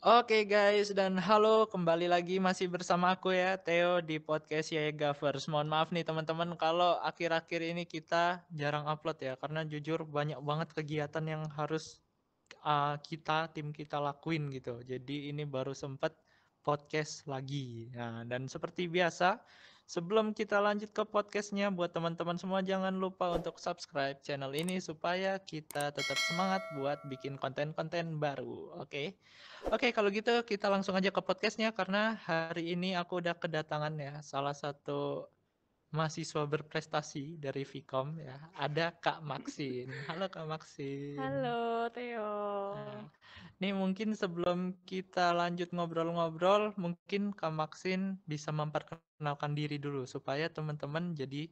Oke guys, dan halo kembali lagi masih bersama aku ya Theo di podcast Yaya Gavers. Mohon maaf nih teman-teman kalau akhir-akhir ini kita jarang upload ya karena jujur banyak banget kegiatan yang harus uh, kita tim kita lakuin gitu. Jadi ini baru sempat podcast lagi. Nah, dan seperti biasa Sebelum kita lanjut ke podcastnya, buat teman-teman semua jangan lupa untuk subscribe channel ini supaya kita tetap semangat buat bikin konten-konten baru. Oke, okay? oke okay, kalau gitu kita langsung aja ke podcastnya karena hari ini aku udah kedatangan ya salah satu mahasiswa berprestasi dari Vkom ya. Ada Kak Maxin. Halo Kak Maxin. Halo Theo. Nah, nih mungkin sebelum kita lanjut ngobrol-ngobrol, mungkin Kak Maxin bisa memperkenalkan diri dulu supaya teman-teman jadi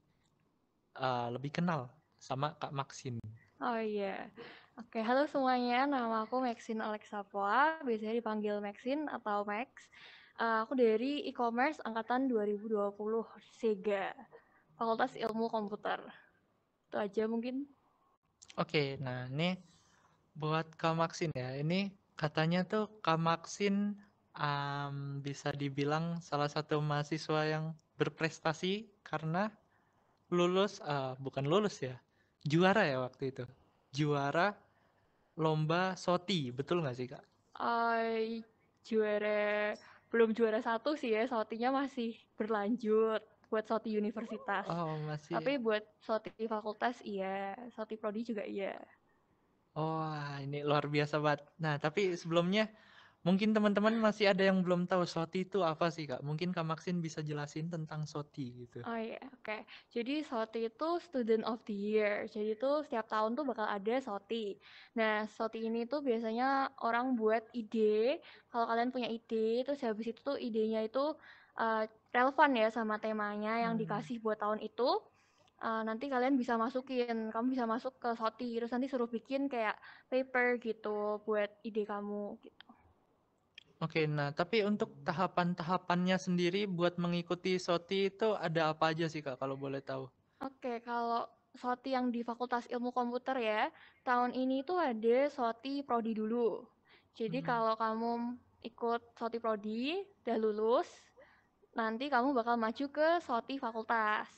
uh, lebih kenal sama Kak Maxin. Oh iya. Oke, halo semuanya. Nama aku Maxin Alexa Poa, biasanya dipanggil Maxin atau Max. Uh, aku dari e-commerce angkatan 2020 SEGA, Fakultas Ilmu Komputer. Itu aja mungkin. Oke, nah ini buat Kamaksin ya. Ini katanya tuh Kamaksin um, bisa dibilang salah satu mahasiswa yang berprestasi karena lulus, uh, bukan lulus ya, juara ya waktu itu. Juara lomba SOTI, betul nggak sih kak? Uh, juara belum juara satu sih ya, sotinya masih berlanjut buat soti universitas. Oh, masih. Tapi buat soti fakultas iya, soti prodi juga iya. Oh, ini luar biasa banget. Nah, tapi sebelumnya mungkin teman-teman masih ada yang belum tahu SOTI itu apa sih, Kak? Mungkin Kak Maxin bisa jelasin tentang SOTI gitu. Oh iya, oke. Okay. Jadi SOTI itu Student of the Year. Jadi itu setiap tahun tuh bakal ada SOTI. Nah, SOTI ini tuh biasanya orang buat ide. Kalau kalian punya ide, terus habis itu tuh idenya itu uh, relevan ya sama temanya yang hmm. dikasih buat tahun itu uh, nanti kalian bisa masukin kamu bisa masuk ke Soti terus nanti suruh bikin kayak paper gitu buat ide kamu gitu Oke, nah tapi untuk tahapan-tahapannya sendiri buat mengikuti SOTI itu ada apa aja sih Kak kalau boleh tahu? Oke, kalau SOTI yang di Fakultas Ilmu Komputer ya, tahun ini tuh ada SOTI Prodi dulu. Jadi hmm. kalau kamu ikut SOTI Prodi, udah lulus, nanti kamu bakal maju ke SOTI Fakultas.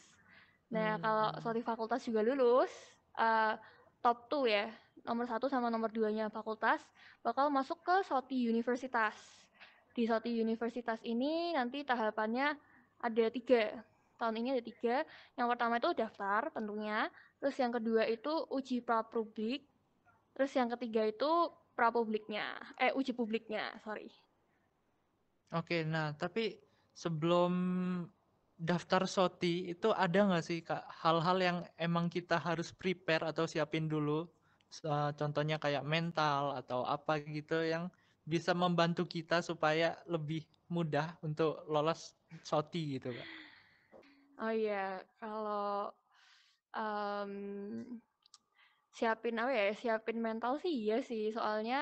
Nah, hmm. kalau sorry fakultas juga lulus, uh, top 2 ya, nomor satu sama nomor duanya fakultas, bakal masuk ke SOTI Universitas. Di SOTI Universitas ini nanti tahapannya ada tiga. Tahun ini ada tiga. Yang pertama itu daftar tentunya. Terus yang kedua itu uji pra-publik. Terus yang ketiga itu pra-publiknya. Eh, uji publiknya, sorry. Oke, nah tapi sebelum daftar SOTI itu ada nggak sih kak hal-hal yang emang kita harus prepare atau siapin dulu? Contohnya kayak mental atau apa gitu yang bisa membantu kita supaya lebih mudah untuk lolos SOTI gitu kak? Oh iya kalau um, siapin apa ya siapin mental sih iya sih. Soalnya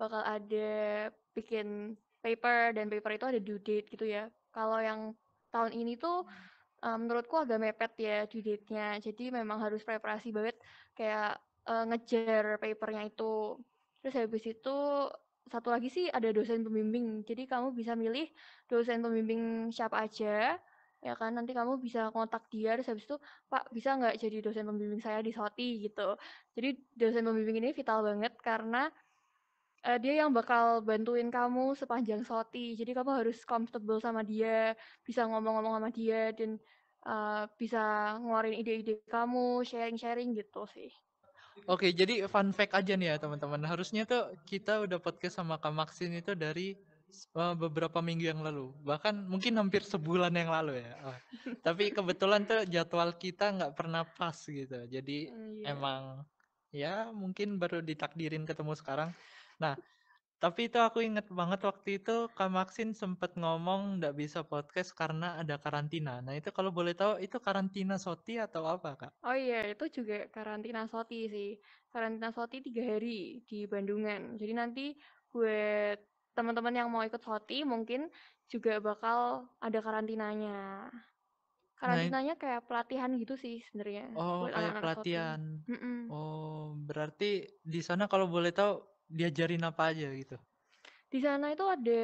bakal ada bikin paper dan paper itu ada due date gitu ya kalau yang tahun ini tuh uh, menurutku agak mepet ya due date-nya. Jadi memang harus preparasi banget kayak uh, ngejar papernya itu. Terus habis itu satu lagi sih ada dosen pembimbing. Jadi kamu bisa milih dosen pembimbing siapa aja ya kan nanti kamu bisa kontak dia terus habis itu pak bisa nggak jadi dosen pembimbing saya di SOTI gitu jadi dosen pembimbing ini vital banget karena uh, dia yang bakal bantuin kamu sepanjang SOTI. Jadi kamu harus comfortable sama dia, bisa ngomong-ngomong sama dia dan uh, bisa ngeluarin ide-ide kamu, sharing-sharing gitu sih. Oke, jadi fun fact aja nih ya teman-teman. Harusnya tuh kita udah podcast sama Kak Maxin itu dari uh, beberapa minggu yang lalu, bahkan mungkin hampir sebulan yang lalu ya. Oh. Tapi kebetulan tuh jadwal kita nggak pernah pas gitu. Jadi mm, yeah. emang ya mungkin baru ditakdirin ketemu sekarang. Nah, tapi itu aku inget banget waktu itu Kak Maxin sempet ngomong nggak bisa podcast karena ada karantina. Nah itu kalau boleh tahu itu karantina Soti atau apa Kak? Oh iya itu juga karantina Soti sih. Karantina Soti tiga hari di Bandungan. Jadi nanti buat teman-teman yang mau ikut Soti mungkin juga bakal ada karantinanya. Nah, karantinanya nah, kayak pelatihan gitu sih sebenarnya. Oh kayak anak -anak pelatihan. Mm -mm. Oh berarti di sana kalau boleh tahu diajarin apa aja gitu? Di sana itu ada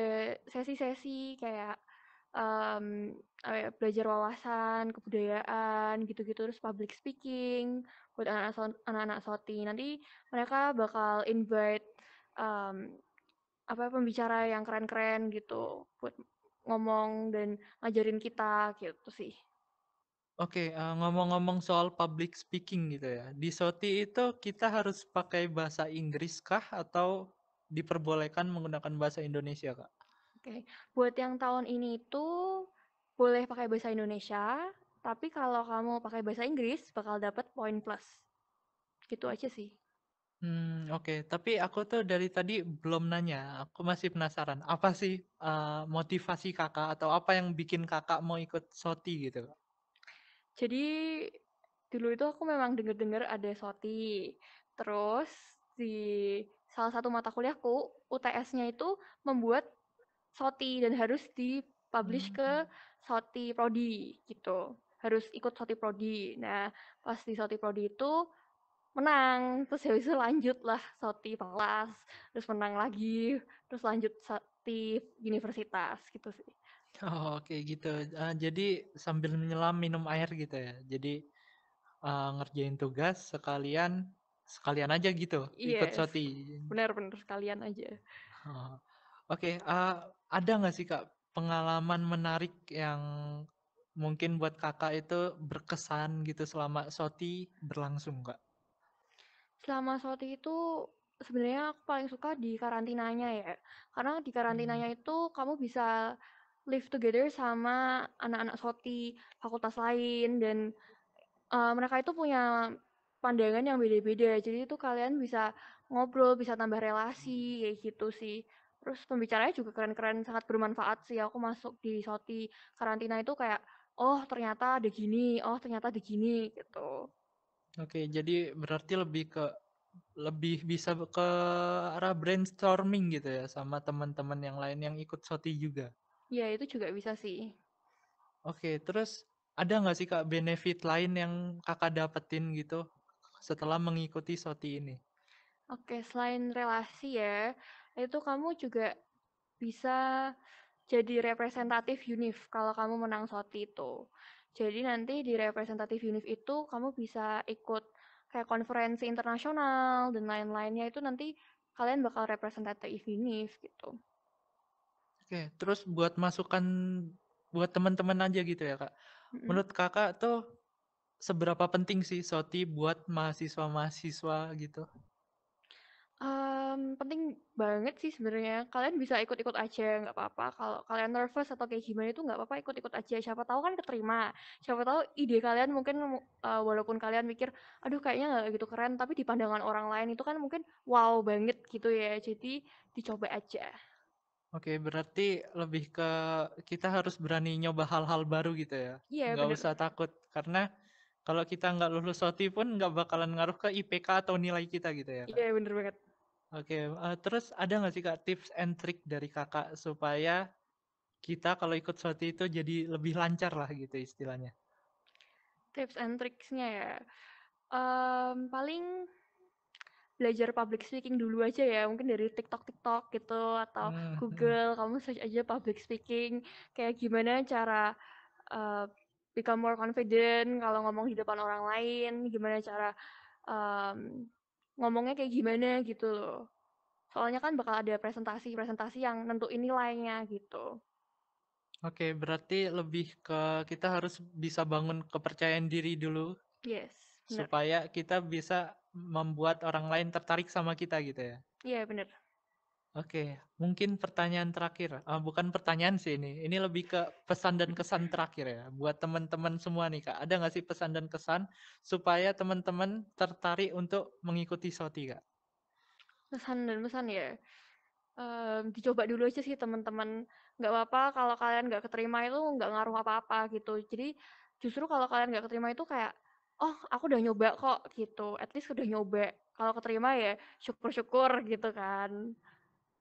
sesi-sesi kayak, ya, belajar wawasan, kebudayaan, gitu-gitu, terus public speaking buat anak-anak so anak-anak SOTI. Nanti mereka bakal invite, mmm, apa, pembicara yang keren-keren gitu buat ngomong dan ngajarin kita, gitu sih. Oke, eee, ngomong-ngomong soal public speaking gitu ya, di SOTI itu kita harus pakai bahasa Inggris kah atau diperbolehkan menggunakan bahasa Indonesia, Kak? Oke, buat yang tahun ini tuh boleh pakai bahasa Indonesia, tapi kalau kamu pakai bahasa Inggris bakal dapet poin plus. Gitu aja sih. Hmm, oke. Tapi aku tuh dari tadi belum nanya, aku masih penasaran, apa sih, eee, motivasi Kakak atau apa yang bikin Kakak mau ikut SOTI gitu, Kak? Jadi dulu itu aku memang denger-denger ada SOTI, terus di salah satu mata kuliahku, UTS-nya itu membuat SOTI dan harus di-publish ke Mmm. SOTI Prodi gitu, harus ikut SOTI Prodi. Nah, pas di SOTI Prodi itu menang, terus habis itu lanjutlah SOTI kelas, terus menang lagi, terus lanjut SOTI universitas, gitu sih. Oh, oke gitu. Eee, jadi sambil menyelam minum air gitu ya? Jadi, eee, ngerjain tugas sekalian sekalian aja gitu ikut Yes, SOTI? bener bener, sekalian aja. Oh, oke. Eee, ada nggak sih, Kak, pengalaman menarik yang mungkin buat Kakak itu berkesan gitu selama SOTI berlangsung, Kak? Selama SOTI itu sebenarnya aku paling suka di karantinanya ya, karena di Mmm. karantinanya itu kamu bisa live together sama anak-anak SOTI fakultas lain dan, eee, mereka itu punya pandangan yang beda-beda, jadi itu kalian bisa ngobrol, bisa tambah relasi, kayak gitu sih. Terus pembicaranya juga keren-keren, sangat bermanfaat sih, aku masuk di SOTI karantina itu kayak, "Oh ternyata ada gini, oh ternyata ada gini," gitu. Oke, jadi berarti lebih ke lebih bisa ke arah brainstorming gitu ya sama teman-teman yang lain yang ikut SOTI juga? Iya, itu juga bisa sih. Oke, terus ada nggak sih, Kak, benefit lain yang Kakak dapetin gitu setelah mengikuti SOTI ini? Oke, selain relasi ya, itu kamu juga bisa jadi representatif univ kalau kamu menang SOTI itu. Jadi nanti di representatif univ itu kamu bisa ikut kayak konferensi internasional dan lain-lainnya itu nanti kalian bakal representatif univ gitu. Oke, terus buat masukan buat teman-teman aja gitu ya, Kak. Mhm. Menurut Kakak tuh seberapa penting sih SOTI buat mahasiswa-mahasiswa gitu? Mmm, penting banget sih sebenarnya. Kalian bisa ikut-ikut aja, nggak apa-apa. Kalau kalian nervous atau kayak gimana itu nggak apa-apa, ikut-ikut aja. Siapa tahu kan keterima. Siapa tahu ide kalian mungkin, eee, walaupun kalian mikir, "Aduh kayaknya nggak gitu keren," tapi di pandangan orang lain itu kan mungkin wow banget gitu ya. Jadi dicoba aja. Oke, berarti lebih ke kita harus berani nyoba hal-hal baru gitu ya? Iya Nggak bener. usah takut, karena kalau kita nggak lulus SOTI pun nggak bakalan ngaruh ke IPK atau nilai kita gitu ya, Kak? Iya bener banget. Oke, eee, terus ada nggak sih, Kak, tips and trick dari Kakak supaya kita kalau ikut SOTI itu jadi lebih lancar lah gitu istilahnya? Tips and triks-nya ya, mmm, paling belajar public speaking dulu aja ya, mungkin dari TikTok-TikTok gitu atau Mmm, mhm. Google, kamu search aja public speaking, kayak gimana cara, eee, become more confident kalau ngomong di depan orang lain, gimana cara, mmm, ngomongnya kayak gimana gitu loh. Soalnya kan bakal ada presentasi-presentasi yang nentuin nilainya gitu. Oke, berarti lebih ke kita harus bisa bangun kepercayaan diri dulu, Yes, bener. supaya kita bisa membuat orang lain tertarik sama kita gitu ya? Iya bener. Oke, mungkin pertanyaan terakhir, eee, bukan pertanyaan sih ini, ini lebih ke pesan dan kesan terakhir ya, buat teman-teman semua nih, Kak. Ada nggak sih pesan dan kesan supaya teman-teman tertarik untuk mengikuti SOTI, Kak? Pesan dan pesan ya? Mmm, dicoba dulu aja sih teman-teman, nggak apa-apa kalau kalian nggak keterima itu nggak ngaruh apa-apa gitu. Jadi justru kalau kalian nggak keterima itu kayak, "Oh aku udah nyoba kok," gitu, at least udah nyoba. Kalau keterima ya syukur-syukur gitu kan.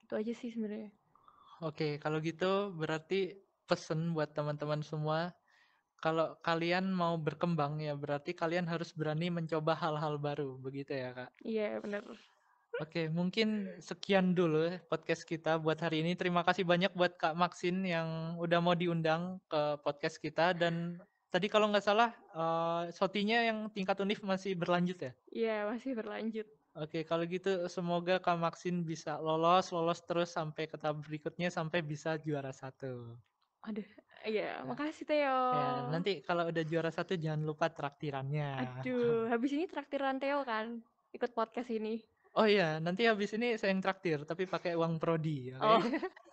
Itu aja sih sebenarnya. Oke, kalau gitu berarti pesen buat teman-teman semua, kalau kalian mau berkembang ya berarti kalian harus berani mencoba hal-hal baru, begitu ya, Kak? Iya bener. Oke, mungkin sekian dulu podcast kita buat hari ini. Terima kasih banyak buat Kak Maxin yang udah mau diundang ke podcast kita dan tadi kalau nggak salah uh, Sotinya yang tingkat univ masih berlanjut ya? Iya, masih berlanjut. Oke, kalau gitu semoga Kak Maxin bisa lolos, lolos terus sampai ke tahap berikutnya sampai bisa juara satu. Aduh, iya, Nah, makasih Theo. Ya, nanti kalau udah juara satu jangan lupa traktirannya. Aduh, habis ini traktiran Theo kan ikut podcast ini. Oh iya, nanti habis ini saya yang traktir, tapi pakai uang prodi. Oke, Oh.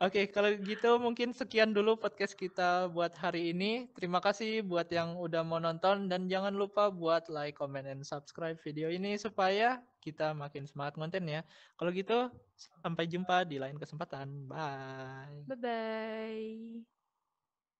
Oke, kalau gitu mungkin sekian dulu podcast kita buat hari ini. Terima kasih buat yang udah mau nonton dan jangan lupa buat like, comment, and subscribe video ini supaya kita makin semangat konten ya. Kalau gitu, sampai jumpa di lain kesempatan. Bye. Bye-bye.